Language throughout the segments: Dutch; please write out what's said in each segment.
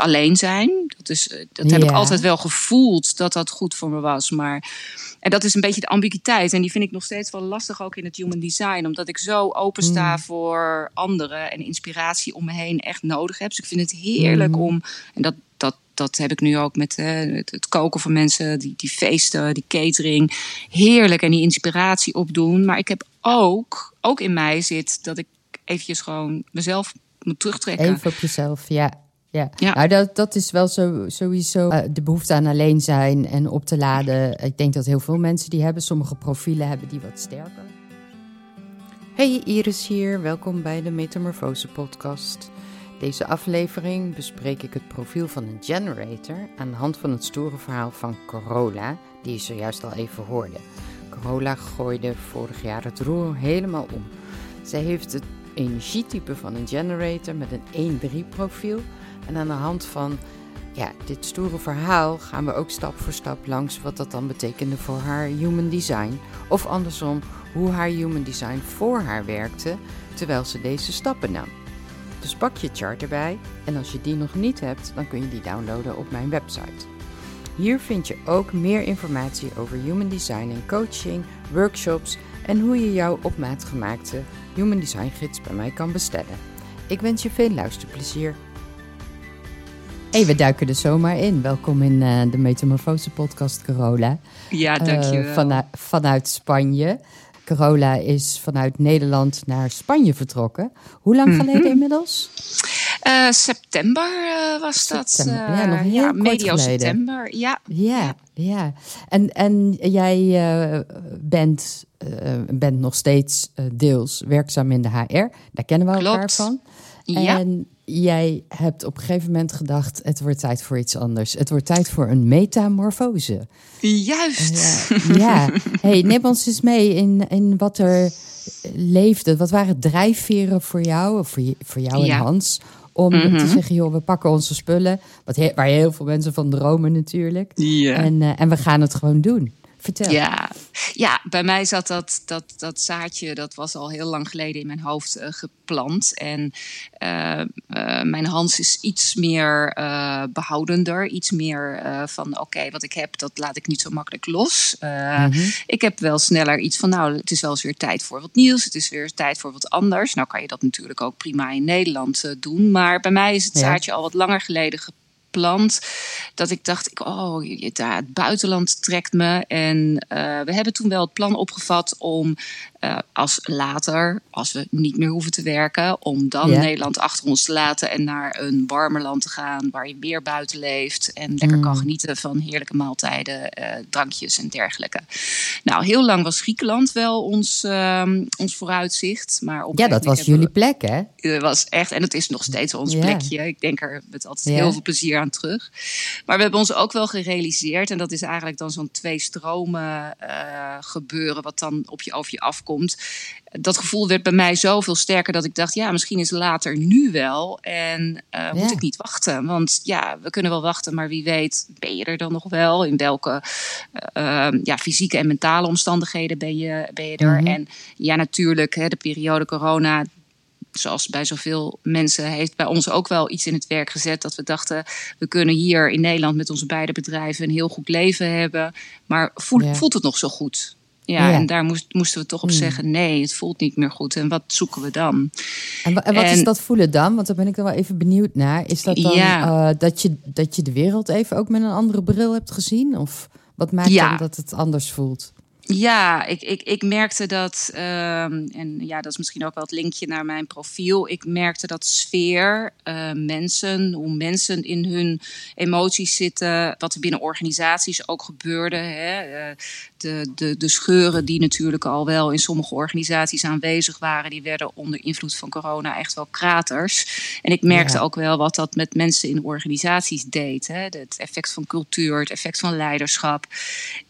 alleen zijn. Dat, is, dat heb ik altijd wel gevoeld dat dat goed voor me was. Maar en dat is een beetje de ambiguïteit. En die vind ik nog steeds wel lastig ook in het human design. Omdat ik zo opensta mm. voor anderen en inspiratie om me heen echt nodig heb. Dus ik vind het heerlijk mm. om. En dat, dat, dat heb ik nu ook met uh, het, koken van mensen, die, die feesten, die catering. Heerlijk en die inspiratie opdoen. Maar ik heb ook, ook in mij zit dat ik eventjes gewoon mezelf moet terugtrekken. Even op jezelf, ja. Ja, ja. Nou, dat, dat is wel zo, sowieso uh, de behoefte aan alleen zijn en op te laden. Ik denk dat heel veel mensen die hebben. Sommige profielen hebben die wat sterker. Hey, Iris hier. Welkom bij de Metamorfose podcast. Deze aflevering bespreek ik het profiel van een generator aan de hand van het stoere verhaal van Corolla, die je zojuist al even hoorde. Corolla gooide vorig jaar het roer helemaal om. Zij heeft het energietype van een generator met een 1-3 profiel en aan de hand van ja, dit stoere verhaal gaan we ook stap voor stap langs wat dat dan betekende voor haar human design. Of andersom, hoe haar human design voor haar werkte terwijl ze deze stappen nam. Dus pak je chart erbij en als je die nog niet hebt, dan kun je die downloaden op mijn website. Hier vind je ook meer informatie over human design en coaching, workshops en hoe je jouw op maat gemaakte human design gids bij mij kan bestellen. Ik wens je veel luisterplezier Hey, we duiken er zomaar in. Welkom in uh, de Metamorfose podcast, Carola. Ja, dankjewel. Uh, vanuit, vanuit Spanje. Carola is vanuit Nederland naar Spanje vertrokken. Hoe lang mhm. geleden inmiddels? Uh, september was september. dat. ja, nog heel ja, medio september. Ja. Ja, ja. En, en jij bent, bent nog steeds deels werkzaam in de HR. Daar kennen we elkaar van. Ja. En jij hebt op een gegeven moment gedacht: het wordt tijd voor iets anders. Het wordt tijd voor een metamorfose. Juist. ja. Hey, neem ons eens mee in, in wat er leefde. Wat waren drijfveren voor jou, of voor, voor jou en Hans? Om te mhm. zeggen, joh, we pakken onze spullen. Wat waar heel veel mensen van dromen natuurlijk. En, uh, en we gaan het gewoon doen. Vertel. Ja, ja bij mij zat dat, dat, dat zaadje, dat was al heel lang geleden in mijn hoofd uh, geplant. En uh, uh, mijn Hans is iets meer behoudender, iets meer van oké, wat ik heb, dat laat ik niet zo makkelijk los. -hmm. Ik heb wel sneller iets van nou, het is wel eens weer tijd voor wat nieuws, het is weer tijd voor wat anders. Nou kan je dat natuurlijk ook prima in Nederland doen, maar bij mij is het zaadje al wat langer geleden geplant plant. Dat ik dacht, ik, oh, het buitenland trekt me. En uh, we hebben toen wel het plan opgevat om uh, als later, als we niet meer hoeven te werken, om dan Nederland achter ons te laten en naar een warmer land te gaan waar je meer buiten leeft en lekker kan mm. genieten van heerlijke maaltijden, uh, drankjes en dergelijke. Nou, heel lang was Griekenland wel ons, uh, ons vooruitzicht. Maar op ja, dat was jullie plek, hè? Dat was echt, en het is nog steeds ons plekje. Ik denk er met altijd heel veel plezier aan terug. Maar we hebben ons ook wel gerealiseerd, en dat is eigenlijk dan zo'n twee stromen uh, gebeuren, wat dan op je over je afkomt dat gevoel werd bij mij zoveel sterker dat ik dacht, ja, misschien is later nu wel. En uh, moet ik niet wachten. Want ja, we kunnen wel wachten, maar wie weet, ben je er dan nog wel? In welke uh, ja, fysieke en mentale omstandigheden ben je, ben je er? Mhm. En ja, natuurlijk, hè, de periode corona, zoals bij zoveel mensen, heeft bij ons ook wel iets in het werk gezet. Dat we dachten, we kunnen hier in Nederland met onze beide bedrijven een heel goed leven hebben. Maar voelt, voelt het nog zo goed? Ja, en daar moest, moesten we toch op hmm. zeggen: nee, het voelt niet meer goed. En wat zoeken we dan? En, en wat is dat voelen dan? Want daar ben ik er wel even benieuwd naar. Is dat dan uh, dat, je, dat je de wereld even ook met een andere bril hebt gezien? Of wat maakt dan dat het anders voelt? Ja, ik, ik, ik merkte dat, um, en ja, dat is misschien ook wel het linkje naar mijn profiel. Ik merkte dat sfeer, uh, mensen, hoe mensen in hun emoties zitten, wat er binnen organisaties ook gebeurde. Hè. Uh, de, de, de scheuren die natuurlijk al wel in sommige organisaties aanwezig waren, die werden onder invloed van corona echt wel kraters. En ik merkte ook wel wat dat met mensen in organisaties deed. Hè. Het effect van cultuur, het effect van leiderschap.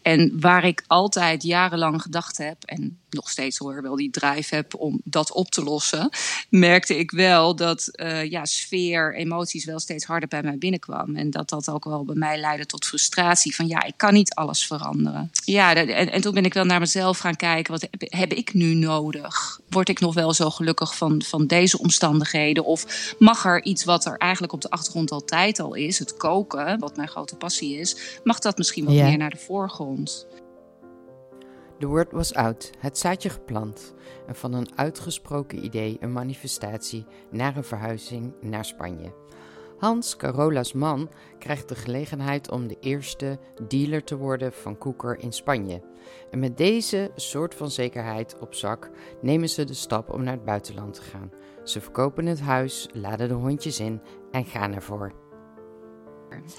En waar ik altijd jarenlang gedacht heb, en nog steeds hoor, wel die drive heb om dat op te lossen, merkte ik wel dat uh, ja, sfeer, emoties wel steeds harder bij mij binnenkwam. En dat dat ook wel bij mij leidde tot frustratie van ja, ik kan niet alles veranderen. Ja, en, en toen ben ik wel naar mezelf gaan kijken, wat heb, heb ik nu nodig? Word ik nog wel zo gelukkig van, van deze omstandigheden? Of mag er iets wat er eigenlijk op de achtergrond altijd al is, het koken, wat mijn grote passie is, mag dat misschien wat meer naar de voorgrond? The word was out, het zaadje geplant en van een uitgesproken idee een manifestatie naar een verhuizing naar Spanje. Hans, Carola's man, krijgt de gelegenheid om de eerste dealer te worden van koeker in Spanje. En met deze soort van zekerheid op zak nemen ze de stap om naar het buitenland te gaan. Ze verkopen het huis, laden de hondjes in en gaan ervoor.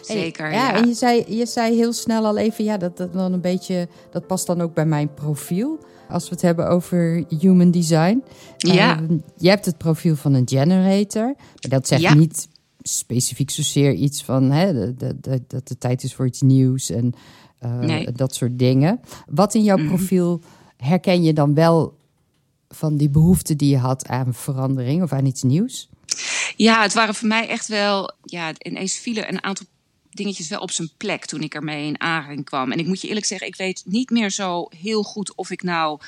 Zeker. ja, ja, en je zei, je zei heel snel al even, ja, dat, dat dan een beetje, dat past dan ook bij mijn profiel. Als we het hebben over human design. Ja. Uh, je hebt het profiel van een generator. Maar dat zegt niet specifiek zozeer iets van hè, dat de, de, de tijd is voor iets nieuws en uh, dat soort dingen. Wat in jouw mhm. profiel herken je dan wel van die behoefte die je had aan verandering of aan iets nieuws? Ja, het waren voor mij echt wel. Ja, ineens vielen een aantal dingetjes wel op zijn plek toen ik ermee in aanraking kwam. En ik moet je eerlijk zeggen, ik weet niet meer zo heel goed of ik nou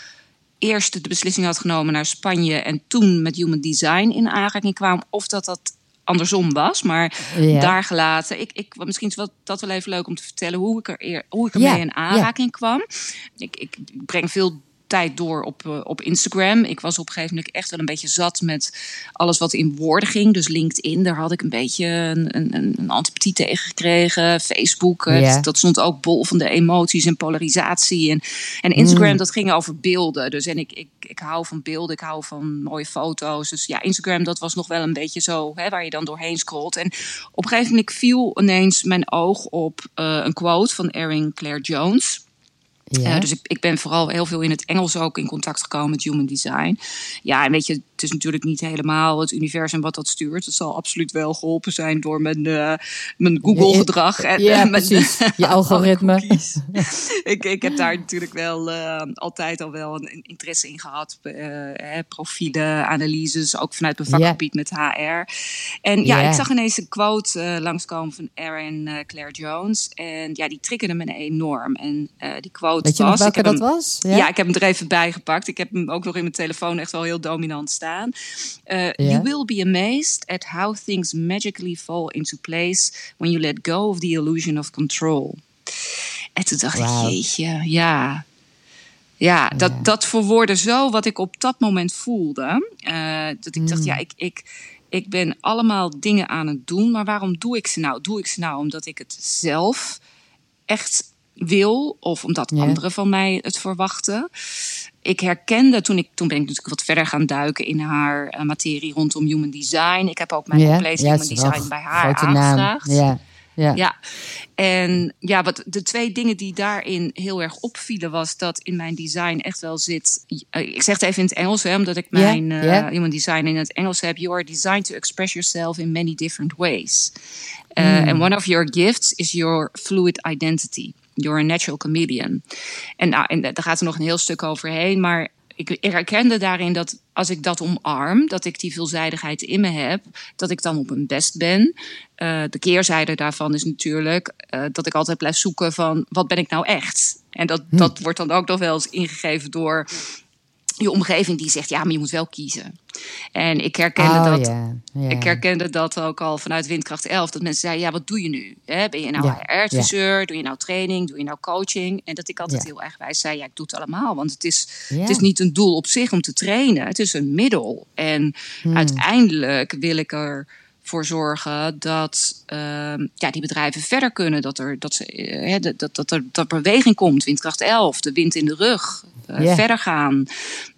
eerst de beslissing had genomen naar Spanje en toen met Human Design in aanraking kwam, of dat dat andersom was. Maar daar gelaten. Ik, ik, misschien is dat wel even leuk om te vertellen hoe ik er, hoe ik ermee in aanraking kwam. Ik, ik breng veel tijd door op, uh, op Instagram. Ik was op een gegeven moment echt wel een beetje zat met alles wat in woorden ging. Dus LinkedIn, daar had ik een beetje een, een, een antipathie tegen gekregen. Facebook, uh, dat stond ook bol van de emoties en polarisatie. En, en Instagram, mm. dat ging over beelden. Dus en ik, ik, ik hou van beelden, ik hou van mooie foto's. Dus ja, Instagram, dat was nog wel een beetje zo hè, waar je dan doorheen scrolt. En op een gegeven moment viel ineens mijn oog op uh, een quote van Erin Claire Jones. Ja. Uh, dus ik, ik ben vooral heel veel in het Engels ook in contact gekomen met human design. Ja, en weet je, is natuurlijk niet helemaal het universum wat dat stuurt. Het zal absoluut wel geholpen zijn door mijn, uh, mijn Google-gedrag. En, ja, mijn, Je algoritme. ik, ik heb daar natuurlijk wel uh, altijd al wel een interesse in gehad. Profielen, analyses, ook vanuit mijn vakgebied met HR. En ja, ik zag ineens een quote langskomen van Erin Claire Jones. En ja, die triggerde me enorm. En die quote Weet je was... welke dat was? Ja? ja? ik heb hem er even bij gepakt. Ik heb hem ook nog in mijn telefoon echt wel heel dominant staan staan. Uh, You will be amazed at how things magically fall into place when you let go of the illusion of control. En toen dacht ik, jeetje, ja. Ja, dat, dat verwoordde zo wat ik op dat moment voelde. Uh, dat ik dacht, hmm. ja, ik, ik, ik ben allemaal dingen aan het doen, maar waarom doe ik ze nou? Doe ik ze nou omdat ik het zelf echt wil of omdat anderen van mij het verwachten? ik herkende toen ik toen ben ik natuurlijk wat verder gaan duiken in haar uh, materie rondom human design. Ik heb ook mijn compleet human design bij haar aangevraagd. Ja. Ja. ja, en ja, wat de twee dingen die daarin heel erg opvielen, was dat in mijn design echt wel zit. Eh, ik zeg het even in het Engels, hè, omdat ik mijn yeah, yeah. Uh, human design in het Engels heb. You are designed to express yourself in many different ways. Uh, mm. And one of your gifts is your fluid identity. You're a natural comedian. En, nou, en daar gaat er nog een heel stuk overheen. Maar ik herkende daarin dat als ik dat omarm, dat ik die veelzijdigheid in me heb, dat ik dan op mijn best ben. Uh, de keerzijde daarvan is natuurlijk uh, dat ik altijd blijf zoeken van wat ben ik nou echt? En dat, hm. dat wordt dan ook nog wel eens ingegeven door je omgeving die zegt, ja, maar je moet wel kiezen. En ik herkende, oh, dat, ik herkende dat ook al vanuit Windkracht 11. Dat mensen zeiden, ja, wat doe je nu? ben je nou HR-adviseur? Doe je nou training? Doe je nou coaching? En dat ik altijd heel erg wijs zei, ja, ik doe het allemaal. Want het is, het is niet een doel op zich om te trainen. Het is een middel. En hmm. uiteindelijk wil ik er voor zorgen dat uh, ja, die bedrijven verder kunnen. Dat er, dat, ze, uh, dat, dat, er, dat beweging komt. Windkracht 11, de wind in de rug. Uh, Verder gaan.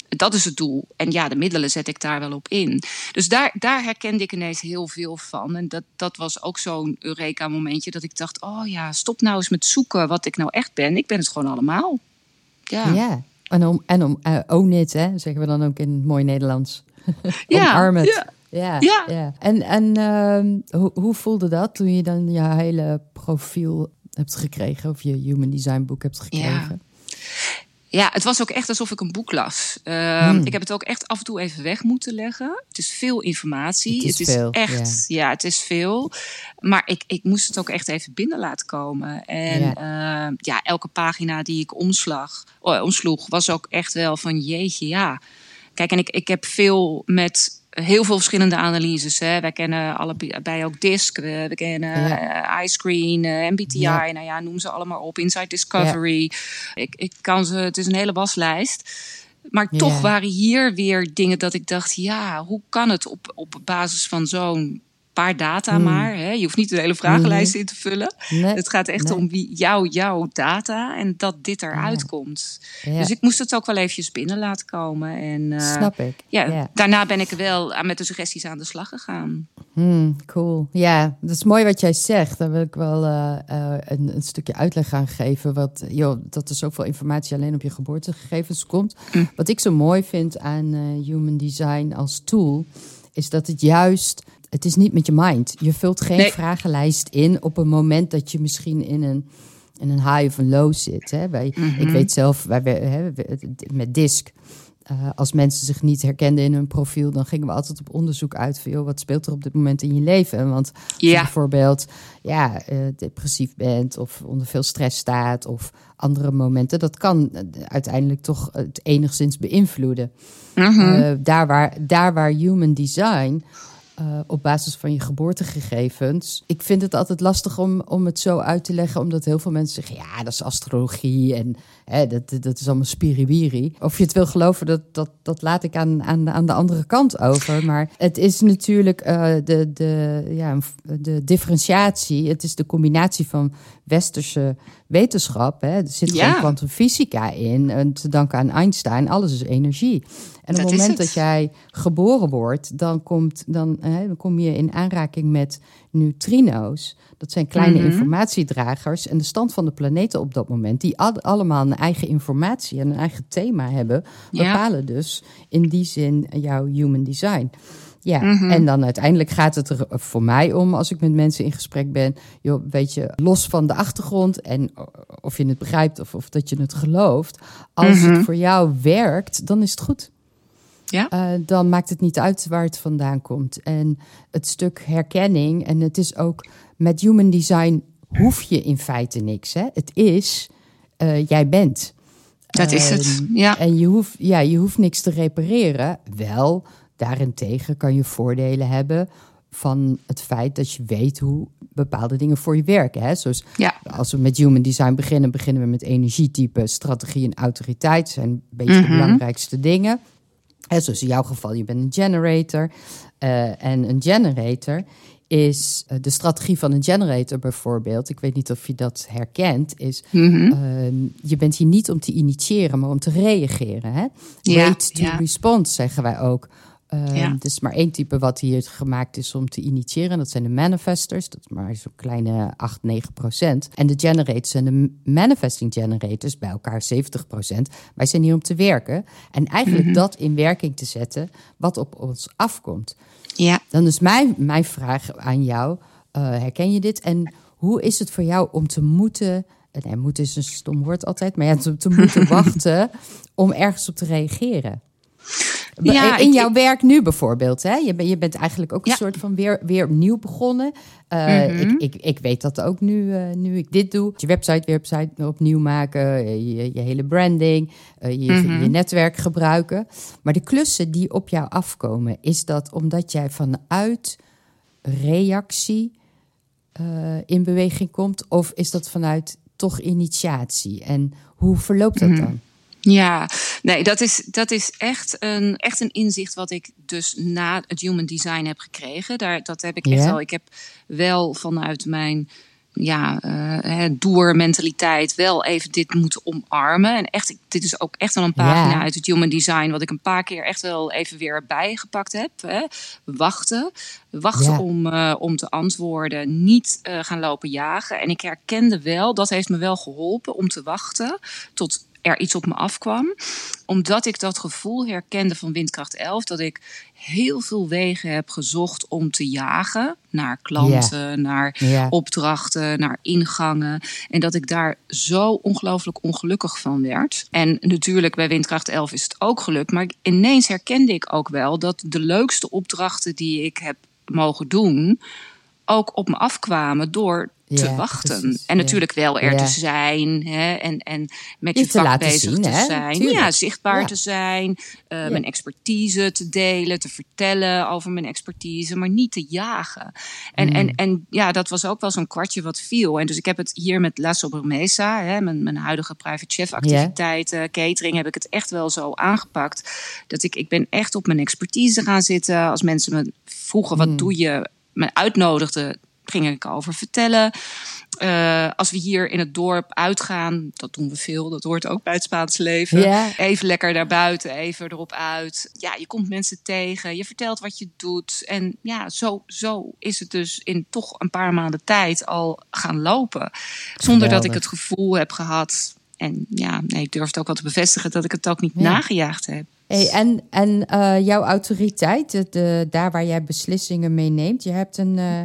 Dat is het doel. En ja, de middelen zet ik daar wel op in. Dus daar, daar herkende ik ineens heel veel van. En dat, dat was ook zo'n Eureka-momentje dat ik dacht: oh ja, stop nou eens met zoeken wat ik nou echt ben. Ik ben het gewoon allemaal. Ja. ja. En om, en om uh, own it, hè, zeggen we dan ook in mooi Nederlands. ja, Omarm het. Ja. Ja, ja. En, en uh, hoe, hoe voelde dat toen je dan je hele profiel hebt gekregen, of je Human Design boek hebt gekregen? Ja. Het was ook echt alsof ik een boek las. Ehm, hmm. Ik heb het ook echt af en toe even weg moeten leggen. Het is veel informatie. Het is, veel, echt, ja. het is veel. Maar ik, ik moest het ook echt even binnen laten komen. En ja, ehm, ja elke pagina die ik omslag, oh, omsloeg, was ook echt wel van jeetje, ja. Kijk, en ik, ik heb veel met heel veel verschillende analyses. Hè. Wij kennen allebei ook DISC, we, kennen ja. uh, iScreen, uh, MBTI, nou ja, noem ze allemaal op. Inside Discovery. Ik, ik kan ze, het is een hele waslijst. Maar toch waren hier weer dingen dat ik dacht, ja, hoe kan het op, op basis van zo'n paar data hmm. maar. Hè? Je hoeft niet de hele vragenlijst hmm. in te vullen. het gaat echt om wie jou, jouw data en dat dit eruit komt. Dus ik moest het ook wel eventjes binnen laten komen. En, uh, Snap ik. Ja, Daarna ben ik wel met de suggesties aan de slag gegaan. Hmm, cool. Ja, dat is mooi wat jij zegt. Daar wil ik wel uh, een, een, stukje uitleg aan geven. Wat, joh, dat er zoveel informatie alleen op je geboortegegevens komt. Wat ik zo mooi vind aan Human Design als tool, is dat het juist het is niet met je mind. Je vult geen vragenlijst in op een moment dat je misschien in een, in een high of een low zit. Hè. Wij, Ik mhm. weet zelf, wij, hè, met DISC, uh, als mensen zich niet herkenden in hun profiel, dan gingen we altijd op onderzoek uit van, joh, wat speelt er op dit moment in je leven? Want als je bijvoorbeeld ja, uh, depressief bent of onder veel stress staat of andere momenten, dat kan eh, uiteindelijk toch het enigszins beïnvloeden. Mhm. daar, waar, daar waar human design uh, op basis van je geboortegegevens. Ik vind het altijd lastig om, om het zo uit te leggen, omdat heel veel mensen zeggen: ja, dat is astrologie en hè, dat, dat is allemaal spiriwiri. Of je het wil geloven, dat, dat, dat laat ik aan, aan, aan de andere kant over. Maar het is natuurlijk uh, de, de, ja, de differentiatie, het is de combinatie van westerse wetenschap. Hè. Er zit ja. kwantumfysica in. En te danken aan Einstein, alles is energie. En op het moment dat jij geboren wordt, dan, komt, dan, hè, dan kom je in aanraking met neutrino's. Dat zijn kleine mhm. informatiedragers. En de stand van de planeten op dat moment, die allemaal een eigen informatie en een eigen thema hebben, bepalen dus in die zin jouw human design. Ja, mhm. en dan uiteindelijk gaat het er voor mij om, als ik met mensen in gesprek ben, joh, weet je, los van de achtergrond en of je het begrijpt of, of dat je het gelooft, als het mhm. voor jou werkt, dan is het goed. Ja. Uh, dan maakt het niet uit waar het vandaan komt. En het stuk herkenning, en het is ook met human design hoef je in feite niks. Hè? Het is, uh, jij bent. Dat is het, ehm, ja. En je hoeft, ja, je hoeft niks te repareren. Wel, daarentegen kan je voordelen hebben van het feit dat je weet hoe bepaalde dingen voor je werken. Hè? Zoals ja. als we met human design beginnen, beginnen we met energietype, strategie en autoriteit. zijn een beetje de mhm. belangrijkste dingen. Hè, zoals in jouw geval, je bent een generator. Uh, en een generator is uh, de strategie van een generator bijvoorbeeld. Ik weet niet of je dat herkent. Is mm -hmm. je bent hier niet om te initiëren, maar om te reageren. Hè? Wait to ja. respond, zeggen wij ook. Uh, ja. Er is maar één type wat hier gemaakt is om te initiëren. Dat zijn de manifestors. Dat is maar zo'n kleine 8, 9 procent. En de generators en de manifesting generators bij elkaar 70 procent. Wij zijn hier om te werken. En eigenlijk mhm. dat in werking te zetten wat op ons afkomt. Ja. Dan is mijn, mijn vraag aan jou. Uh, herken je dit? En hoe is het voor jou om te moeten... Nee, moeten is een stom woord altijd. Maar ja, te, te moeten wachten om ergens op te reageren. Ja, in jouw werk nu bijvoorbeeld, hè? Je, bent, je bent eigenlijk ook een soort van weer, weer opnieuw begonnen. Uh, ik, ik, ik weet dat ook nu, uh, nu ik dit doe. Je website website opnieuw maken, je, je hele branding, uh, je, mm je netwerk gebruiken. Maar de klussen die op jou afkomen, is dat omdat jij vanuit reactie in beweging komt? Of is dat vanuit toch initiatie? En hoe verloopt dat mhm. dan? Ja, nee, dat is, dat is echt, een, echt een inzicht wat ik dus na het human design heb gekregen. Daar, dat heb ik echt wel. Ik heb wel vanuit mijn ja, uh, doermentaliteit wel even dit moeten omarmen. En echt, dit is ook echt wel een pagina uit het Human Design, wat ik een paar keer echt wel even weer bijgepakt heb. Hè. Wachten. Wachten om, uh, om te antwoorden. Niet uh, gaan lopen jagen. En ik herkende wel, dat heeft me wel geholpen om te wachten tot er iets op me afkwam. Omdat ik dat gevoel herkende van windkracht 11, dat ik heel veel wegen heb gezocht om te jagen naar klanten, naar opdrachten, naar ingangen. En dat ik daar zo ongelooflijk ongelukkig van werd. En natuurlijk bij windkracht 11 is het ook gelukt, maar ineens herkende ik ook wel dat de leukste opdrachten die ik heb mogen doen ook op me afkwamen door te wachten. en natuurlijk wel er te zijn. Hè, en, en met je, je vak bezig zien, te zijn. Ja, zichtbaar te zijn. Uh, mijn expertise te delen, te vertellen over mijn expertise, maar niet te jagen. En, en, mm. en ja, dat was ook wel zo'n kwartje wat viel. En dus ik heb het hier met La Sobremesa, hè, mijn, mijn huidige private chef activiteiten, catering, heb ik het echt wel zo aangepakt. Dat ik, ik ben echt op mijn expertise gaan zitten. Als mensen me vroegen, wat mm. doe je? Me uitnodigden ging ik over vertellen. Uh, als we hier in het dorp uitgaan, dat doen we veel, dat hoort ook bij het Spaanse leven. Even lekker naar buiten, even erop uit. Ja, je komt mensen tegen, je vertelt wat je doet. En ja, zo, zo is het dus in toch een paar maanden tijd al gaan lopen. Zonder dat ik het gevoel heb gehad. En ja, nee, ik durf het ook wel te bevestigen dat ik het ook niet nagejaagd heb. Hey, en en uh, jouw autoriteit, de, daar waar jij beslissingen mee neemt, je hebt een. Uh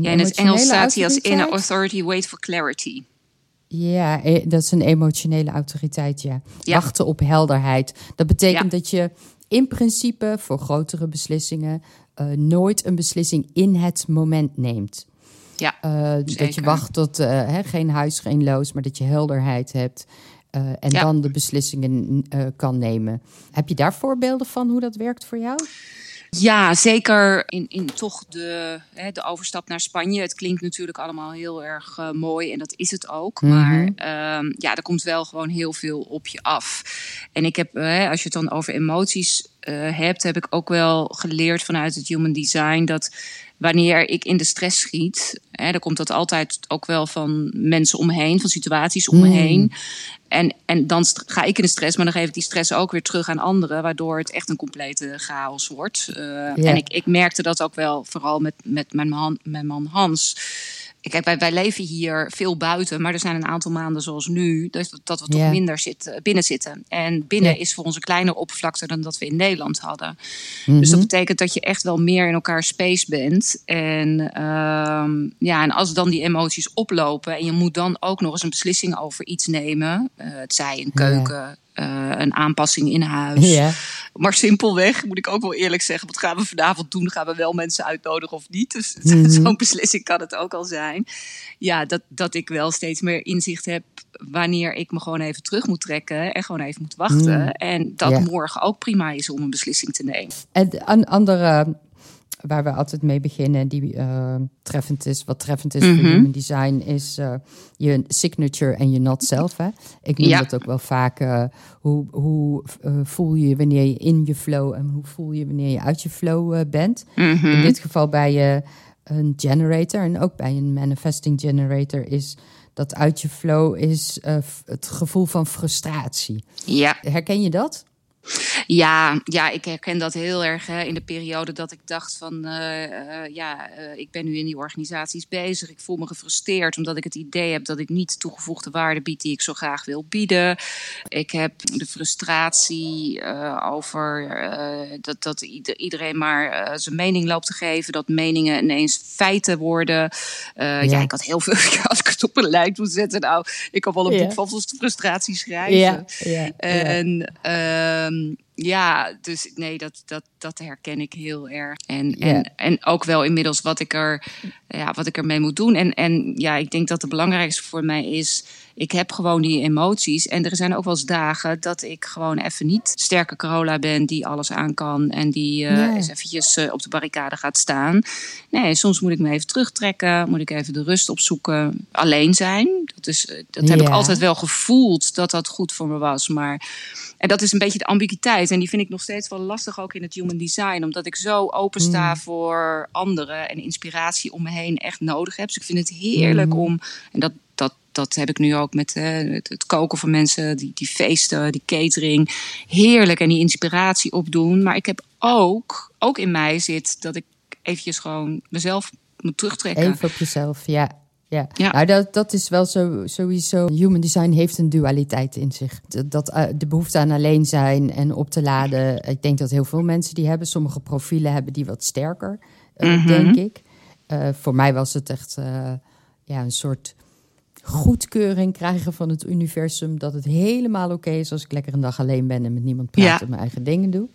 ja, in het Engels staat hij als inner authority, wait for clarity. Ja, e, dat is een emotionele autoriteit, ja. Wachten op helderheid. Dat betekent dat je in principe voor grotere beslissingen uh, nooit een beslissing in het moment neemt. Ja, uh, dat je wacht tot uh, geen huis, geen loos, maar dat je helderheid hebt. en dan de beslissingen kan nemen. Heb je daar voorbeelden van hoe dat werkt voor jou? Ja, zeker in, in toch de, hè, de overstap naar Spanje. Het klinkt natuurlijk allemaal heel erg uh, mooi en dat is het ook. Mhm. Maar um, ja, er komt wel gewoon heel veel op je af. En ik heb, uh, als je het dan over emoties uh, hebt, heb ik ook wel geleerd vanuit het human design dat wanneer ik in de stress schiet, hè, dan komt dat altijd ook wel van mensen om me heen, van situaties om me mm. heen. En, en dan ga ik in de stress, maar dan geef ik die stress ook weer terug aan anderen, waardoor het echt een complete chaos wordt. Uh, En ik, ik merkte dat ook wel, vooral met, met mijn, man, mijn man Hans. Kijk, wij, wij leven hier veel buiten, maar er zijn een aantal maanden zoals nu dat, dat we toch minder zitten, binnen zitten. En binnen is voor ons een kleiner oppervlakte dan dat we in Nederland hadden. Dus dat mhm. betekent dat je echt wel meer in elkaar space bent. En, uh, ja, en als dan die emoties oplopen en je moet dan ook nog eens een beslissing over iets nemen, uh, het zij een keuken, uh, een aanpassing in huis. Maar simpelweg, moet ik ook wel eerlijk zeggen, wat gaan we vanavond doen? Gaan we wel mensen uitnodigen of niet? Dus mm zo'n beslissing kan het ook al zijn. Ja, dat, dat ik wel steeds meer inzicht heb wanneer ik me gewoon even terug moet trekken en gewoon even moet wachten. Mhm. En dat morgen ook prima is om een beslissing te nemen. En een andere waar we altijd mee beginnen, die uh, treffend is, wat treffend is voor mhm. human design, is uh, je signature en je not self. Hè? Ik noem dat ook wel vaak. Uh, hoe hoe voel je wanneer je in je flow en hoe voel je wanneer je uit je flow bent? Mhm. In dit geval bij je een generator en ook bij een manifesting generator is dat uit je flow is het gevoel van frustratie. Ja. Herken je dat? Ja, ja, ik herken dat heel erg hè, in de periode dat ik dacht van uh, uh, ja, uh, ik ben nu in die organisaties bezig. Ik voel me gefrustreerd omdat ik het idee heb dat ik niet toegevoegde waarde bied die ik zo graag wil bieden. Ik heb de frustratie over dat, dat iedereen maar zijn mening loopt te geven. Dat meningen ineens feiten worden. Ja. ja. ik had heel veel, als ik het op een lijst moet zetten, nou, ik kan wel een boek van frustratie schrijven. Ja. Ja. En Um, ja, dus nee, dat, dat, dat herken ik heel erg. En, en, en ook wel inmiddels wat ik, er, ja, wat ik ermee moet doen. En, en ja, ik denk dat het belangrijkste voor mij is. Ik heb gewoon die emoties. En er zijn ook wel eens dagen dat ik gewoon even niet sterke Corolla ben die alles aan kan. En die uh, eens eventjes uh, op de barricade gaat staan. Nee, soms moet ik me even terugtrekken. Moet ik even de rust opzoeken. Alleen zijn. Dat, is, eh, dat heb ik altijd wel gevoeld dat dat goed voor me was. Maar en dat is een beetje de ambiguïteit. En die vind ik nog steeds wel lastig ook in het human design. Omdat ik zo opensta mm. voor anderen en inspiratie om me heen echt nodig heb. Dus ik vind het heerlijk mm. om. En dat, dat, dat heb ik nu ook met uh, het, koken van mensen, die, die feesten, die catering. Heerlijk en die inspiratie opdoen. Maar ik heb ook, ook in mij zit dat ik eventjes gewoon mezelf moet terugtrekken. Even op jezelf, ja. ja. ja. Nou, dat, dat is wel zo, sowieso. Human design heeft een dualiteit in zich. Dat, uh, de behoefte aan alleen zijn en op te laden. Ik denk dat heel veel mensen die hebben. Sommige profielen hebben die wat sterker, uh, denk ik. Uh, voor mij was het echt ja, een soort goedkeuring krijgen van het universum. Dat het helemaal oké is als ik lekker een dag alleen ben en met niemand praat ja. en mijn eigen dingen doe.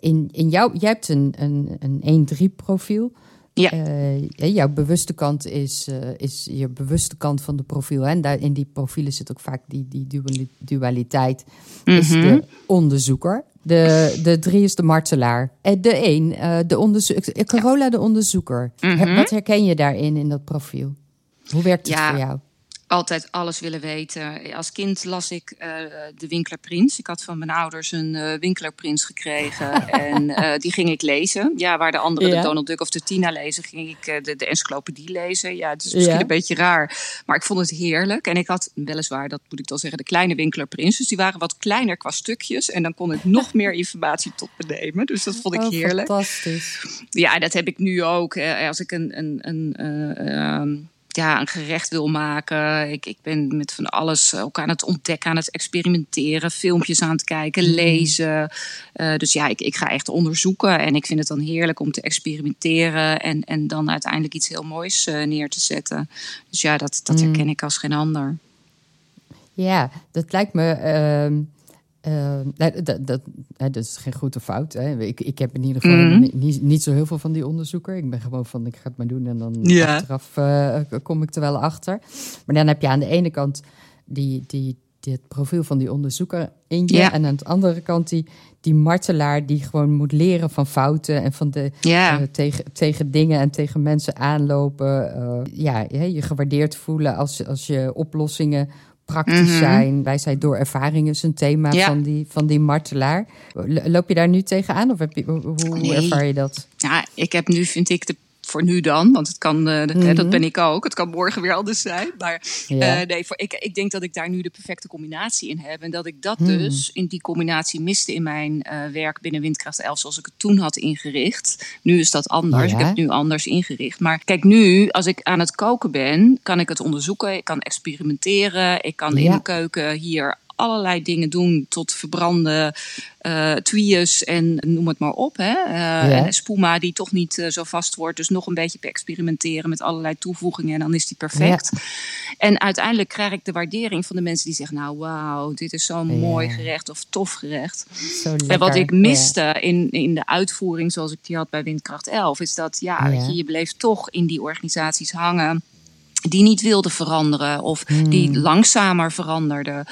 in, in jou, jij hebt een, een, een 1-3 profiel. Ja. Uh, jouw bewuste kant is, uh, is je bewuste kant van de profiel. En daar in die profielen zit ook vaak die, die dualiteit. Mm Is de mhm. onderzoeker. De, de drie is de martelaar. En eh, de één, uh, de onderzoeker. Corolla, de onderzoeker. Mm Wat herken je daarin in dat profiel? Hoe werkt het voor jou? Altijd alles willen weten. Als kind las ik uh, de Winklerprins. Ik had van mijn ouders een uh, Winklerprins gekregen. en uh, die ging ik lezen. Ja, waar de anderen de Donald Duck of de Tina lezen, ging ik de, de encyclopedie lezen. Ja, het is misschien ja. een beetje raar. Maar ik vond het heerlijk. En ik had weliswaar, dat moet ik dan zeggen, de kleine Winklerprins. Dus die waren wat kleiner qua stukjes. En dan kon ik nog meer informatie tot me nemen. Dus dat vond ik oh, heerlijk. Fantastisch. Ja, dat heb ik nu ook. Als ik een. een, een ja, een gerecht wil maken. Ik, ik ben met van alles ook aan het ontdekken, aan het experimenteren, filmpjes aan het kijken, mm. lezen. Uh, dus ja, ik, ik ga echt onderzoeken. En ik vind het dan heerlijk om te experimenteren en, en dan uiteindelijk iets heel moois uh, neer te zetten. Dus ja, dat, dat herken mm. ik als geen ander. Ja, dat lijkt me. Uh uh, dat, dat, dat, dat, is geen goed of fout. Hè. Ik, ik heb in ieder geval mm. niet, niet zo heel veel van die onderzoeker. Ik ben gewoon van, ik ga het maar doen en dan achteraf uh, kom ik er wel achter. Maar dan heb je aan de ene kant die, die, die het profiel van die onderzoeker in je. En aan de andere kant die, die martelaar die gewoon moet leren van fouten en van de uh, tegen, tegen dingen en tegen mensen aanlopen. Uh, ja, je gewaardeerd voelen als, als je oplossingen praktisch mhm. zijn. Wij zijn door ervaring is een thema van, die, van die martelaar. Loop je daar nu tegenaan of heb je, hoe ervaar je dat? Ja, ik heb nu, vind ik, de voor nu dan, want het kan, uh, dat mhm. ben ik ook. Het kan morgen weer anders zijn. Maar ja. uh, nee, voor, ik, ik denk dat ik daar nu de perfecte combinatie in heb. En dat ik dat mhm. dus in die combinatie miste in mijn uh, werk binnen Windkracht 11, zoals ik het toen had ingericht. Nu is dat anders. Ja. Ik heb het nu anders ingericht. Maar kijk, nu, als ik aan het koken ben, kan ik het onderzoeken. Ik kan experimenteren. Ik kan in de keuken hier allerlei dingen doen tot verbranden uh, en noem het maar op. Hè. Uh, Spuma die toch niet uh, zo vast wordt. Dus nog een beetje experimenteren met allerlei toevoegingen en dan is die perfect. Ja. En uiteindelijk krijg ik de waardering van de mensen die zeggen... nou wauw, dit is zo'n ja. mooi gerecht of tof gerecht. En wat ik miste in, in de uitvoering zoals ik die had bij Windkracht 11... is dat ja, je, je bleef toch in die organisaties hangen die niet wilden veranderen of hmm. die langzamer veranderden.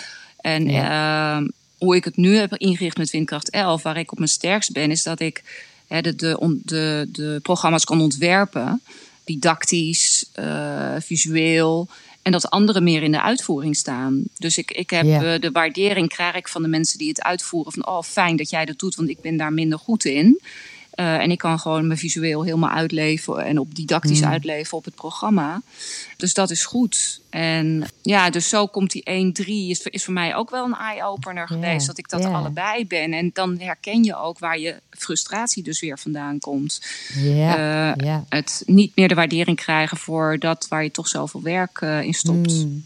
En ja. uh, hoe ik het nu heb ingericht met Windkracht 11, waar ik op mijn sterkst ben, is dat ik hè, de, de, de, de, programma's kan ontwerpen, didactisch, uh, visueel. En dat anderen meer in de uitvoering staan. Dus ik, ik heb ja. uh, de waardering krijg ik van de mensen die het uitvoeren. Van oh, fijn dat jij dat doet, want ik ben daar minder goed in. Uh, en ik kan gewoon me visueel helemaal uitleven en op didactisch mm. uitleven op het programma. Dus dat is goed. En ja, dus zo komt die 1-3 is, is voor mij ook wel een eye-opener geweest. Yeah. Dat ik dat yeah. allebei ben. En dan herken je ook waar je frustratie dus weer vandaan komt. Yeah. Uh, het niet meer de waardering krijgen voor dat waar je toch zoveel werk uh, in stopt. Mm.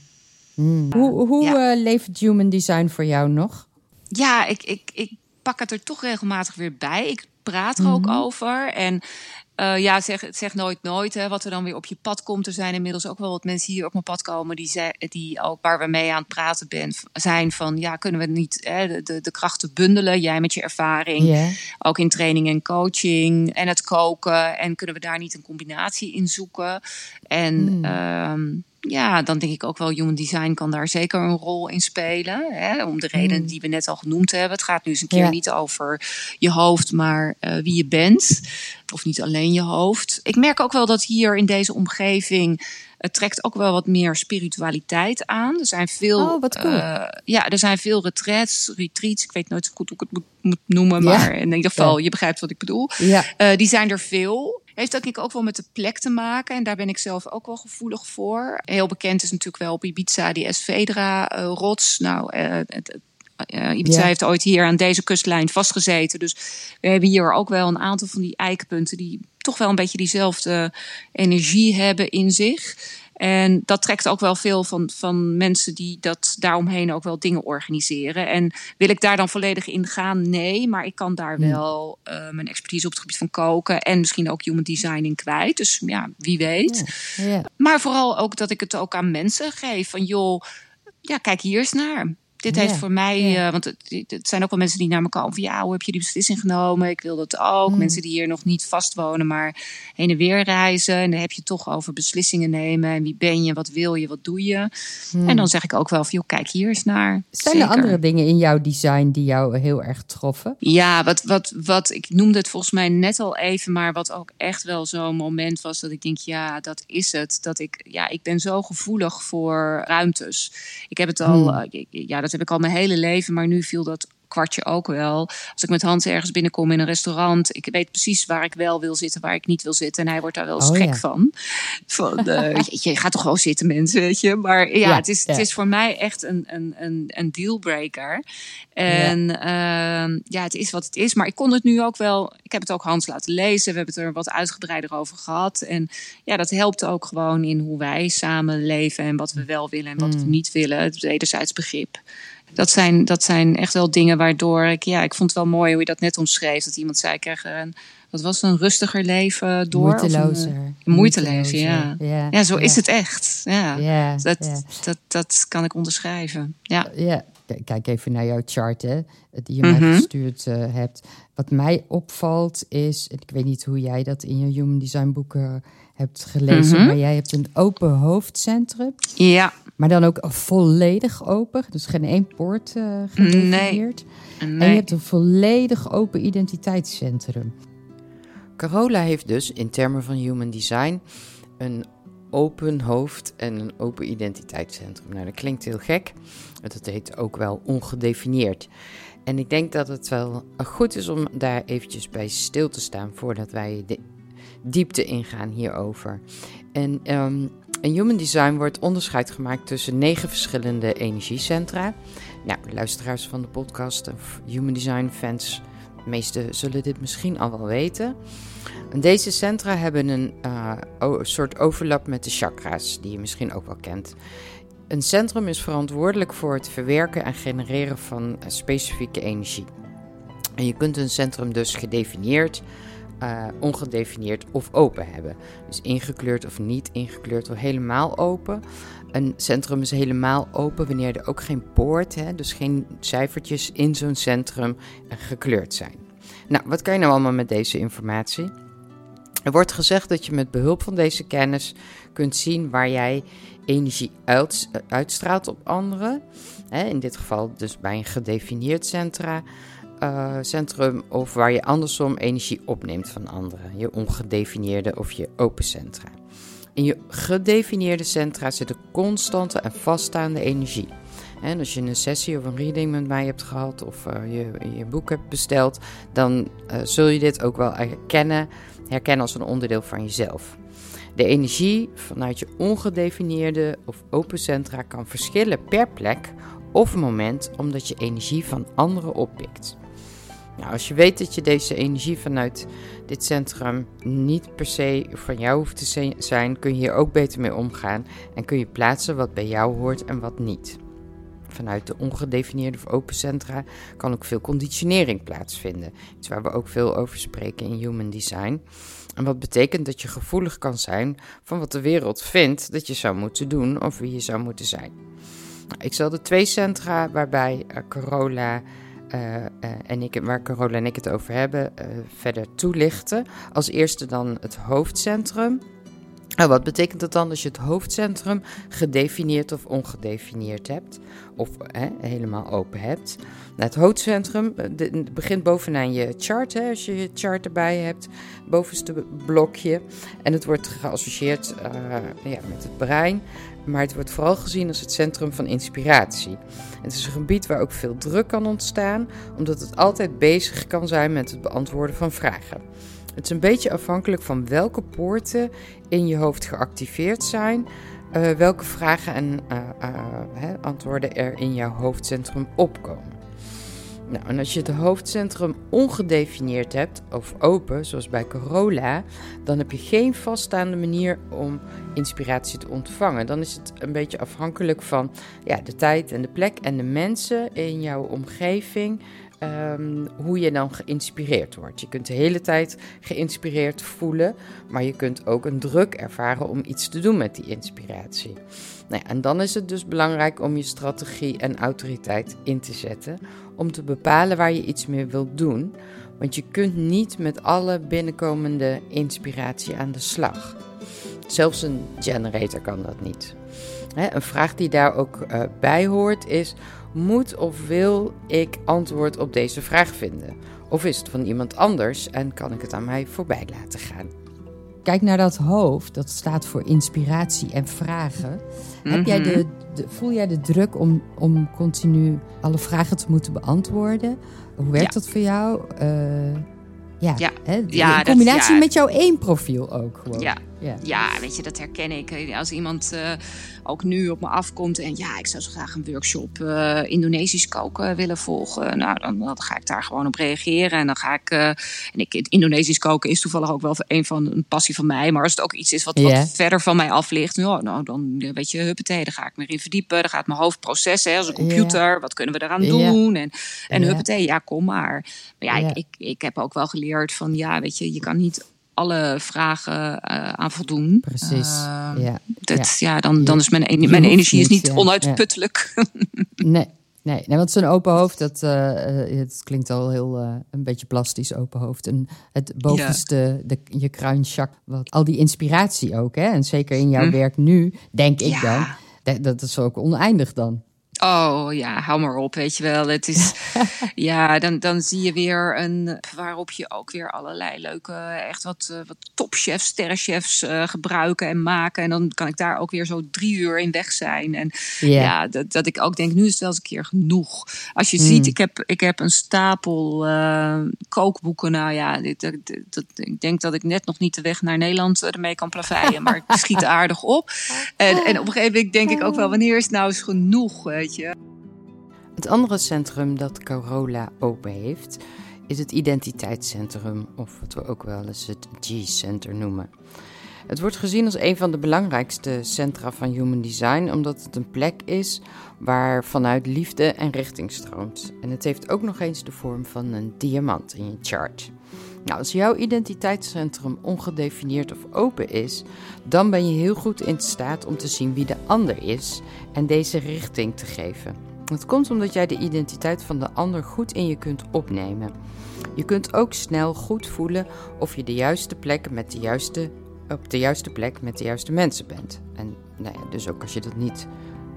Mm. Hoe, hoe ja. uh, leeft human design voor jou nog? Ja, ik, ik, ik pak het er toch regelmatig weer bij. Ik praat er ook mm -hmm. over. En uh, ja, zeg, zeg nooit nooit hè, wat er dan weer op je pad komt. Er zijn inmiddels ook wel wat mensen hier op mijn pad komen die, ze, die ook waar we mee aan het praten ben, zijn van ja, kunnen we niet hè, de, de, de krachten bundelen? Jij met je ervaring, yeah. ook in training en coaching en het koken. En kunnen we daar niet een combinatie in zoeken? En mm. um, ja, dan denk ik ook wel, human design kan daar zeker een rol in spelen. Hè, om de redenen die we net al genoemd hebben. Het gaat nu eens een keer ja. niet over je hoofd, maar uh, wie je bent. Of niet alleen je hoofd. Ik merk ook wel dat hier in deze omgeving. Het trekt ook wel wat meer spiritualiteit aan. Er zijn veel, oh, wat cool. uh, ja, er zijn veel retreats, retreats. Ik weet nooit zo goed hoe ik het moet, moet noemen, ja. maar in ieder geval, ja. je begrijpt wat ik bedoel. Uh, die zijn er veel. Heeft denk ik ook wel met de plek te maken. En daar ben ik zelf ook wel gevoelig voor. Heel bekend is natuurlijk wel op Ibiza die Esvedra-rots. Uh, nou, uh, het, uh, Ibiza ja. heeft ooit hier aan deze kustlijn vastgezeten. Dus we hebben hier ook wel een aantal van die eikenpunten die toch wel een beetje diezelfde energie hebben in zich. En dat trekt ook wel veel van, van mensen die dat daaromheen ook wel dingen organiseren. En wil ik daar dan volledig in gaan? Nee, maar ik kan daar wel uh, mijn expertise op het gebied van koken en misschien ook human design in kwijt. Dus ja, wie weet. Ja. Maar vooral ook dat ik het ook aan mensen geef. Van joh, ja, kijk hier eens naar dit heeft voor mij, uh, want het, het, zijn ook wel mensen die naar me komen van ja, hoe heb je die beslissing genomen? Ik wil dat ook. Mm. Mensen die hier nog niet vast wonen, maar heen en weer reizen. En dan heb je toch over beslissingen nemen. En wie ben je, wat wil je, wat doe je? Mm. En dan zeg ik ook wel van joh, kijk hier eens naar. Zijn er andere dingen in jouw design die jou heel erg troffen? Ja, wat, wat, wat ik noemde het volgens mij net al even, maar wat ook echt wel zo'n moment was dat ik denk, ja, dat is het. Dat ik, ja, ik ben zo gevoelig voor ruimtes. Ik heb het al, mm. uh, ja, dat dat heb ik al mijn hele leven, maar nu viel dat kwartje ook wel. Als ik met Hans ergens binnenkom in een restaurant, ik weet precies waar ik wel wil zitten, waar ik niet wil zitten. En hij wordt daar wel eens oh, gek van. van uh, je, gaat toch gewoon zitten, mensen, weet je. Maar ja, het, is, het is voor mij echt een, een, een, een dealbreaker. En ja. Uh, ja, het is wat het is. Maar ik kon het nu ook wel. Ik heb het ook Hans laten lezen. We hebben het er wat uitgebreider over gehad. En ja, dat helpt ook gewoon in hoe wij samen leven en wat we wel willen en wat we mm. niet willen. Het wederzijds begrip dat zijn, dat zijn echt wel dingen waardoor ik, ja, ik vond het wel mooi hoe je dat net omschreef. Dat iemand zei, ik krijg een, wat was een rustiger leven door? Moeitelozer. Een, moeitelozer, ja. ja. Ja, zo is het echt. Ja, ja dat, Dat, dat kan ik onderschrijven. Ja. ja. Kijk even naar jouw chart, hè, die je mij mhm. gestuurd uh, hebt. Wat mij opvalt is, ik weet niet hoe jij dat in je Human Design boeken hebt gelezen, mhm. maar jij hebt een open hoofdcentrum. Ja. Maar dan ook volledig open, dus geen één poort uh, gedefinieerd. Nee. En je hebt een volledig open identiteitscentrum. Carola heeft dus in termen van human design een open hoofd en een open identiteitscentrum. Nou, dat klinkt heel gek. Dat heet ook wel ongedefinieerd. En ik denk dat het wel goed is om daar eventjes bij stil te staan voordat wij de diepte ingaan hierover. En in Human Design wordt onderscheid gemaakt tussen negen verschillende energiecentra. Nou, luisteraars van de podcast of Human Design fans, de meesten zullen dit misschien al wel weten. deze centra hebben een uh, soort overlap met de chakra's, die je misschien ook wel kent. Een centrum is verantwoordelijk voor het verwerken en genereren van specifieke energie. En je kunt een centrum dus gedefinieerd uh, ongedefinieerd of open hebben. Dus ingekleurd of niet ingekleurd of helemaal open. Een centrum is helemaal open wanneer er ook geen poort, hè, dus geen cijfertjes in zo'n centrum gekleurd zijn. Nou, wat kan je nou allemaal met deze informatie? Er wordt gezegd dat je met behulp van deze kennis kunt zien waar jij energie uitstraalt op anderen. In dit geval dus bij een gedefinieerd centra. Eh, centrum of waar je andersom energie opneemt van anderen. Je ongedefinieerde of je open centra. In je gedefinieerde centra zit een constante en vaststaande energie. En als je een sessie of een reading met mij hebt gehad of uh, je, je boek hebt besteld, dan uh, zul je dit ook wel herkennen, herkennen als een onderdeel van jezelf. De energie vanuit je ongedefinieerde of open centra kan verschillen per plek of moment omdat je energie van anderen oppikt. Nou, als je weet dat je deze energie vanuit dit centrum niet per se van jou hoeft te zijn, kun je hier ook beter mee omgaan en kun je plaatsen wat bij jou hoort en wat niet. Vanuit de ongedefinieerde of open centra kan ook veel conditionering plaatsvinden. Iets waar we ook veel over spreken in Human Design. En wat betekent dat je gevoelig kan zijn van wat de wereld vindt dat je zou moeten doen of wie je zou moeten zijn. Ik zal de twee centra waarbij uh, Corolla uh, uh, en ik, waar Carola en ik het over hebben, uh, verder toelichten. Als eerste dan het hoofdcentrum. Nou, wat betekent dat dan als je het hoofdcentrum gedefinieerd of ongedefinieerd hebt? Of helemaal open hebt? Nou, het hoofdcentrum begint bovenaan je chart, als je je chart erbij hebt, bovenste blokje. En het wordt geassocieerd ja, met het brein maar het wordt vooral gezien als het centrum van inspiratie. Het is een gebied waar ook veel druk kan ontstaan, omdat het altijd bezig kan zijn met het beantwoorden van vragen. Het is een beetje afhankelijk van welke poorten in je hoofd geactiveerd zijn, uh, welke vragen en uh, uh, antwoorden er in jouw hoofdcentrum opkomen. Nou, en als je het hoofdcentrum ongedefinieerd hebt of open, zoals bij Corolla, dan heb je geen vaststaande manier om inspiratie te ontvangen. Dan is het een beetje afhankelijk van ja, de tijd en de plek en de mensen in jouw omgeving. Um, hoe je dan geïnspireerd wordt. Je kunt de hele tijd geïnspireerd voelen, maar je kunt ook een druk ervaren om iets te doen met die inspiratie. Nou en dan is het dus belangrijk om je strategie en autoriteit in te zetten om te bepalen waar je iets mee wilt doen. Want je kunt niet met alle binnenkomende inspiratie aan de slag. Zelfs een generator kan dat niet. een vraag die daar ook uh, bij hoort is: moet of wil ik antwoord op deze vraag vinden? Of is het van iemand anders en kan ik het aan mij voorbij laten gaan? Kijk naar dat hoofd, dat staat voor inspiratie en vragen. Heb jij de, de, voel jij de druk om, om continu alle vragen te moeten beantwoorden? Hoe werkt dat voor jou? Uh, ja, ja. Hè? in combinatie met jouw één profiel ook gewoon. Ja, ja. ja, weet je, dat herken ik. Als iemand uh, ook nu op me afkomt en ja, ik zou zo graag een workshop uh, Indonesisch koken willen volgen. Nou, dan, dan, ga ik daar gewoon op reageren. En dan ga ik, uh, en ik, Indonesisch koken is toevallig ook wel een van een passie van mij. Maar als het ook iets is wat, wat verder van mij af ligt, nou, nou, dan weet je, huppatee, daar ga ik me in verdiepen. Dan gaat mijn hoofd processen als een computer. Wat kunnen we eraan doen? En, en huppatee, ja, kom maar. Maar ja, ik, ik, ik heb ook wel geleerd van, ja, weet je, je kan niet alle vragen uh, aan voldoen. Precies. Ja. Dat, ja. ja. dan, dan is mijn, mijn energie is niet onuitputtelijk. nee. Nee, nee, want zo'n open hoofd, dat, uh, het klinkt al heel een beetje plastisch, open hoofd. En het bovenste, de, je kruinchak, wat al die inspiratie ook, hè? En zeker in jouw hm. werk nu, denk ik dan, dat, dat is ook oneindig dan. Oh ja, hou maar op, weet je wel. Het is, ja, dan, dan zie je weer een, waarop je ook weer allerlei leuke, echt wat, uh, wat topchefs, sterrenchefs uh, gebruiken en maken. En dan kan ik daar ook weer zo drie uur in weg zijn. En ja, dat, dat ik ook denk, nu is het wel eens een keer genoeg. Als je ziet, mm. ik heb, ik heb een stapel uh, kookboeken. Nou ja, dit, dat, dat, ik denk dat ik net nog niet de weg naar Nederland ermee kan plaveien. maar ik schiet aardig op. En, en op een gegeven moment denk ik ook wel, wanneer is het nou eens genoeg? Het andere centrum dat Corolla open heeft, is het identiteitscentrum, of wat we ook wel eens het G-center noemen. Het wordt gezien als een van de belangrijkste centra van human design, omdat het een plek is waar vanuit liefde en richting stroomt. En het heeft ook nog eens de vorm van een diamant in je chart. Nou, als jouw identiteitscentrum ongedefinieerd of open is, dan ben je heel goed in staat om te zien wie de ander is en deze richting te geven. Dat komt omdat jij de identiteit van de ander goed in je kunt opnemen. Je kunt ook snel goed voelen of je de juiste plek met de juiste, op de juiste plek met de juiste mensen bent. En nou ja, dus ook als je dat niet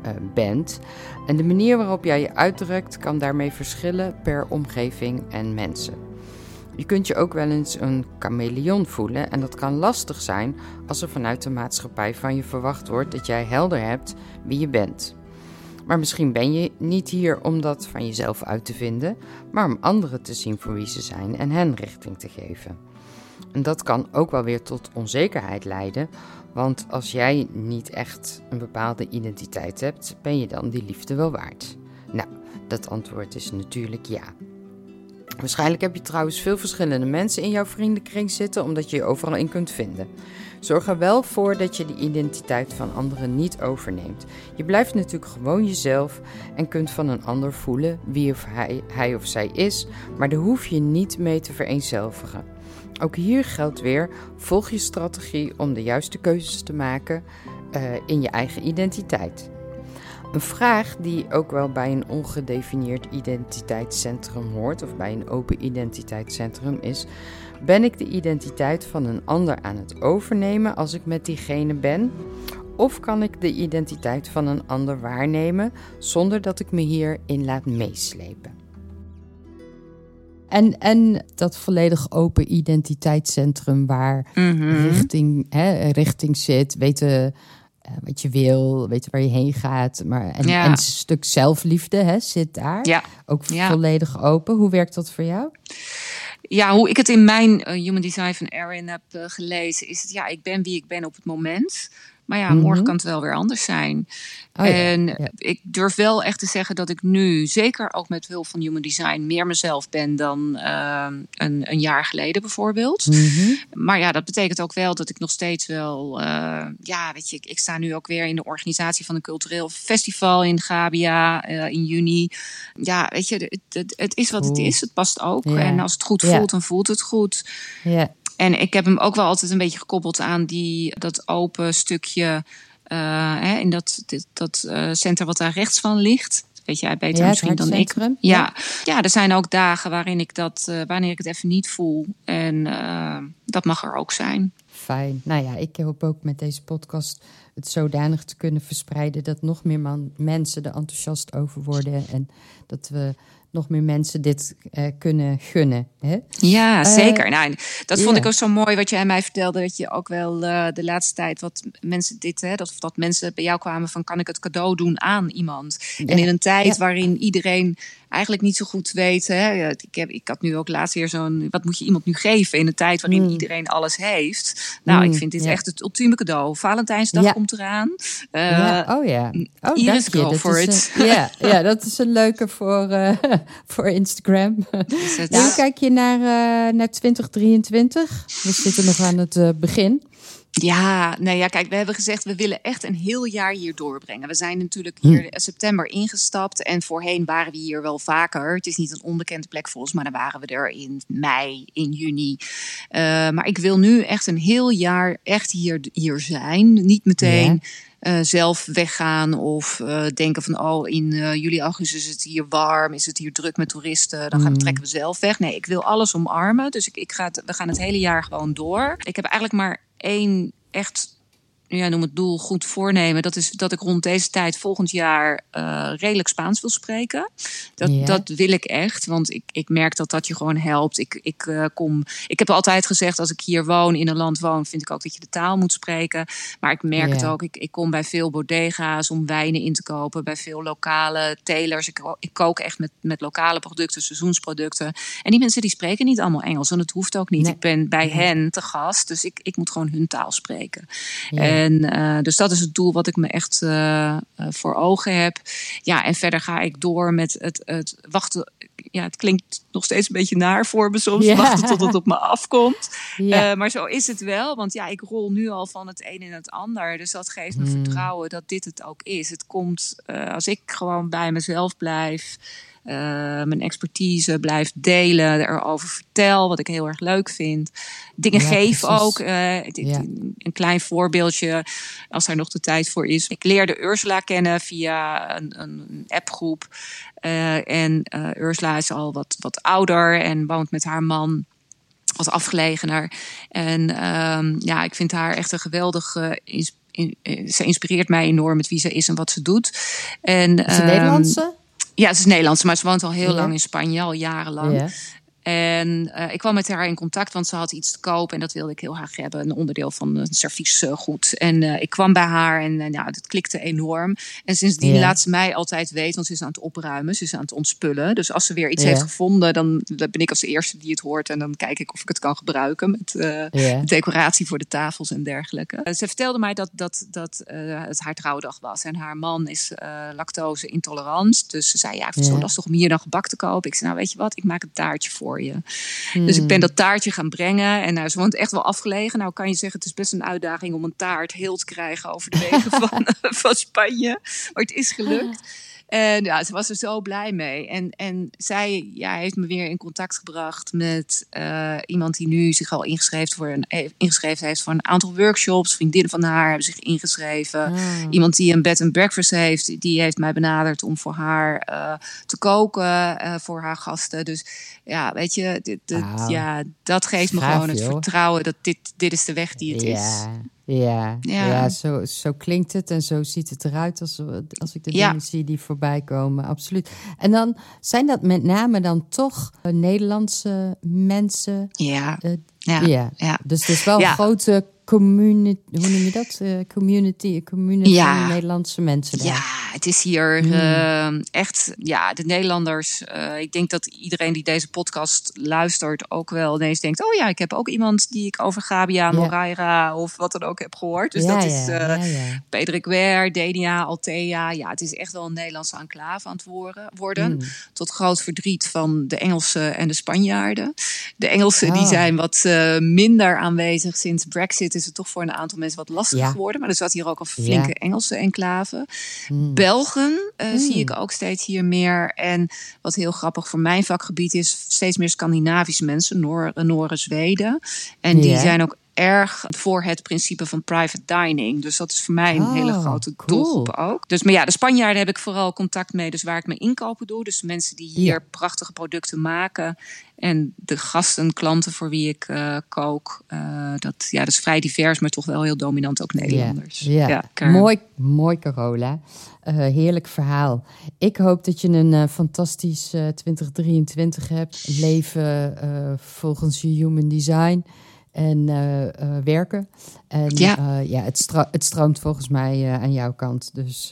uh, bent. En de manier waarop jij je uitdrukt kan daarmee verschillen per omgeving en mensen. Je kunt je ook wel eens een chameleon voelen en dat kan lastig zijn als er vanuit de maatschappij van je verwacht wordt dat jij helder hebt wie je bent. Maar misschien ben je niet hier om dat van jezelf uit te vinden, maar om anderen te zien voor wie ze zijn en hen richting te geven. En dat kan ook wel weer tot onzekerheid leiden, want als jij niet echt een bepaalde identiteit hebt, ben je dan die liefde wel waard? Nou, dat antwoord is natuurlijk ja. Waarschijnlijk heb je trouwens veel verschillende mensen in jouw vriendenkring zitten, omdat je je overal in kunt vinden. Zorg er wel voor dat je de identiteit van anderen niet overneemt. Je blijft natuurlijk gewoon jezelf en kunt van een ander voelen wie of hij, hij of zij is, maar daar hoef je niet mee te vereenzelvigen. Ook hier geldt weer: volg je strategie om de juiste keuzes te maken uh, in je eigen identiteit. Een vraag die ook wel bij een ongedefinieerd identiteitscentrum hoort, of bij een open identiteitscentrum, is: Ben ik de identiteit van een ander aan het overnemen als ik met diegene ben? Of kan ik de identiteit van een ander waarnemen zonder dat ik me hierin laat meeslepen? En, en dat volledig open identiteitscentrum waar mhm. richting, hè, richting zit, weten uh, wat je wil, weten waar je heen gaat. Maar, en, en een stuk zelfliefde hè, zit daar. Ja. Ook volledig open. Hoe werkt dat voor jou? Ja, hoe ik het in mijn uh, Human Design van Erin heb uh, gelezen, is het ja, ik ben wie ik ben op het moment. Maar ja, morgen mhm. kan het wel weer anders zijn. Oh en ik durf wel echt te zeggen dat ik nu, zeker ook met hulp van Human Design, meer mezelf ben dan ehm, een, een, jaar geleden bijvoorbeeld. Mhm. Maar ja, dat betekent ook wel dat ik nog steeds wel, uh, ja, weet je, ik, ik, sta nu ook weer in de organisatie van een cultureel festival in Gabia uh, in juni. Ja, weet je, het, het, het is wat het is. Het past ook. En als het goed voelt, dan voelt het goed. Ja. En ik heb hem ook wel altijd een beetje gekoppeld aan die, dat open stukje uh, hè, in dat, dit, dat uh, center wat daar rechts van ligt. Weet jij beter ja, misschien dan ik. Ja. ja. Ja. er zijn ook dagen waarin ik dat, uh, wanneer ik het even niet voel. En dat mag er ook zijn. Fijn. Nou ja, ik hoop ook met deze podcast het zodanig te kunnen verspreiden dat nog meer man, mensen er enthousiast over worden. En dat we nog meer mensen dit uh, kunnen gunnen. Hè? Ja, eh, zeker. nou, dat vond ik ook zo mooi wat je aan mij vertelde. Dat je ook wel uh, de laatste tijd wat mensen dit, hè, dat, dat mensen bij jou kwamen van kan ik het cadeau doen aan iemand. En in een tijd waarin iedereen eigenlijk niet zo goed weten. Hè. Ik, heb, ik had nu ook laatst weer zo'n. Wat moet je iemand nu geven in een tijd waarin mm. iedereen alles heeft? Nou, ik mm, vind dit echt het ultieme cadeau. Valentijnsdag komt eraan. Oh ja. Oh, Iris, go for it. ja, ja, dat is een leuke voor, voor Instagram. Hoe kijk je naar, uh, naar 2023? We zitten nog aan het begin. Ja, nee, ja, kijk, we hebben gezegd we willen echt een heel jaar hier doorbrengen. We zijn natuurlijk hier in hm. september ingestapt en voorheen waren we hier wel vaker. Het is niet een onbekende plek voor ons, maar dan waren we er in mei, in juni. Uh, maar ik wil nu echt een heel jaar echt hier, hier zijn. Niet meteen. Uh, zelf weggaan of uh, denken van oh in uh, juli augustus is het hier warm is het hier druk met toeristen dan gaan, mm. trekken we zelf weg nee ik wil alles omarmen dus ik, ik ga het, we gaan het hele jaar gewoon door ik heb eigenlijk maar één echt ja, noem het doel goed voornemen. Dat is dat ik rond deze tijd volgend jaar uh, redelijk Spaans wil spreken. Dat, dat wil ik echt, want ik, ik merk dat dat je gewoon helpt. Ik, ik, uh, kom, ik heb altijd gezegd, als ik hier woon, in een land woon, vind ik ook dat je de taal moet spreken. Maar ik merk het ook, ik, ik kom bij veel bodega's om wijnen in te kopen, bij veel lokale telers. Ik, ik kook echt met, met lokale producten, seizoensproducten. En die mensen die spreken niet allemaal Engels en het hoeft ook niet. Ik ben bij hen te gast, dus ik, ik moet gewoon hun taal spreken. En uh, dus dat is het doel wat ik me echt uh, voor ogen heb. Ja, en verder ga ik door met het, het wachten. Ja, het klinkt nog steeds een beetje naar voor me soms. Wachten tot het op me afkomt. Maar zo is het wel. Want ja, ik rol nu al van het een in het ander. Dus dat geeft me hmm. vertrouwen dat dit het ook is. Het komt als ik gewoon bij mezelf blijf. Uh, mijn expertise blijf delen, erover vertel, wat ik heel erg leuk vind. Dingen geef ook. Uh, Een klein voorbeeldje, als er nog de tijd voor is. Ik leerde Ursula kennen via een, een appgroep. Uh, en Ursula is al wat, wat ouder en woont met haar man wat afgelegener. En um, ja, ik vind haar echt een geweldige in, ze inspireert mij enorm met wie ze is en wat ze doet. En, is um, Nederlandse? Ja, ze is Nederlands, maar ze woont al heel lang in Spanje, al jarenlang. En uh, ik kwam met haar in contact, want ze had iets te koop en dat wilde ik heel graag hebben. Een onderdeel van een serviesgoed. En uh, ik kwam bij haar en uh, nou, dat klikte enorm. En sindsdien laat ze mij altijd weten, want ze is aan het opruimen, ze is aan het ontspullen. Dus als ze weer iets heeft gevonden, dan ben ik als de eerste die het hoort. En dan kijk ik of ik het kan gebruiken met decoratie voor de tafels en dergelijke. ze vertelde mij dat, dat, dat het haar trouwdag was. En haar man is lactose intolerant. Dus ze zei, ja, ik vind het zo lastig om hier dan gebak te kopen. Ik zei, nou weet je wat, ik maak een taartje voor je. Dus ik ben hmm. dat taartje gaan brengen. En nou, ze woont echt wel afgelegen. Nou kan je zeggen, het is best een uitdaging om een taart heel te krijgen over de wegen van, van Spanje. Maar het is gelukt. En ja, ze was er zo blij mee. En, en zij ja, heeft me weer in contact gebracht met uh, iemand die nu zich al ingeschreven, voor een, eh, ingeschreven heeft voor een aantal workshops. Vriendinnen van haar hebben zich ingeschreven. Ah. Iemand die een bed and breakfast heeft, die heeft mij benaderd om voor haar uh, te koken uh, voor haar gasten. Dus ja, weet je, dit, dit, ja, dat geeft me gewoon het vertrouwen dat dit, dit is de weg die het ja. is. Ja, ja. ja zo, zo klinkt het en zo ziet het eruit als, als ik de dingen zie die voorbij komen. Absoluut. En dan zijn dat met name dan toch Nederlandse mensen. Ja. Ja. ja. Dus het is wel een grote community, hoe noem je dat? Uh, community, community ja. Nederlandse mensen daar. Ja, het is hier hmm. uh, echt, ja, de Nederlanders. Uh, ik denk dat iedereen die deze podcast luistert ook wel ineens denkt: oh ja, ik heb ook iemand die ik over Gabiaan, Moraira of wat dan ook heb gehoord. Dus dat is Pedrik Wer, Denia, Altea. Ja, het is echt wel een Nederlandse enclave aan het worden. Hmm. Tot groot verdriet van de Engelsen en de Spanjaarden. De Engelsen die ah. zijn wat minder aanwezig sinds Brexit. Is het toch voor een aantal mensen wat lastig geworden. Maar er zat hier ook een flinke Engelse enclave. Hmm. Belgen uh, zie ik ook steeds hier meer. En wat heel grappig voor mijn vakgebied is, steeds meer Scandinavische mensen, Noor, Noren, Zweden. En die zijn ook erg voor het principe van private dining. Dus dat is voor mij een hele oh, grote doelgroep ook. Dus, maar ja, de Spanjaarden heb ik vooral contact mee. Dus waar ik mijn inkopen doe. Dus mensen die hier prachtige producten maken. En de gasten, klanten voor wie ik uh, kook. Uh, dat, ja, dat is vrij divers, maar toch wel heel dominant ook Nederlanders. Ja, ja. mooi, mooi Carola. Uh, heerlijk verhaal. Ik hoop dat je een fantastisch 2023 hebt. Leven volgens je human design en uh, uh, werken. En ja, uh, ja het, het, stroomt volgens mij aan jouw kant. Dus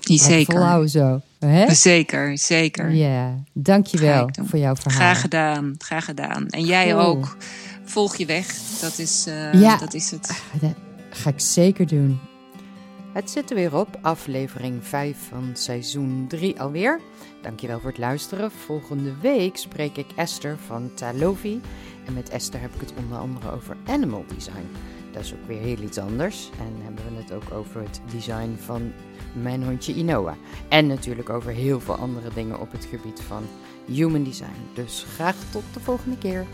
zeker. volhouden zo. Hè? Zeker, zeker. Ja, dankjewel voor jouw verhaal. Graag gedaan, graag gedaan. En jij ook. Volg je weg, dat is, ja. dat is het. Ah, dat ga ik zeker doen. Het zit er weer op, aflevering 5 van seizoen 3 alweer. Dankjewel voor het luisteren. Volgende week spreek ik Esther van Talovi. En met Esther heb ik het onder andere over animal design. Dat is ook weer heel iets anders. En hebben we het ook over het design van mijn hondje Inoa. En natuurlijk over heel veel andere dingen op het gebied van human design. Dus graag tot de volgende keer.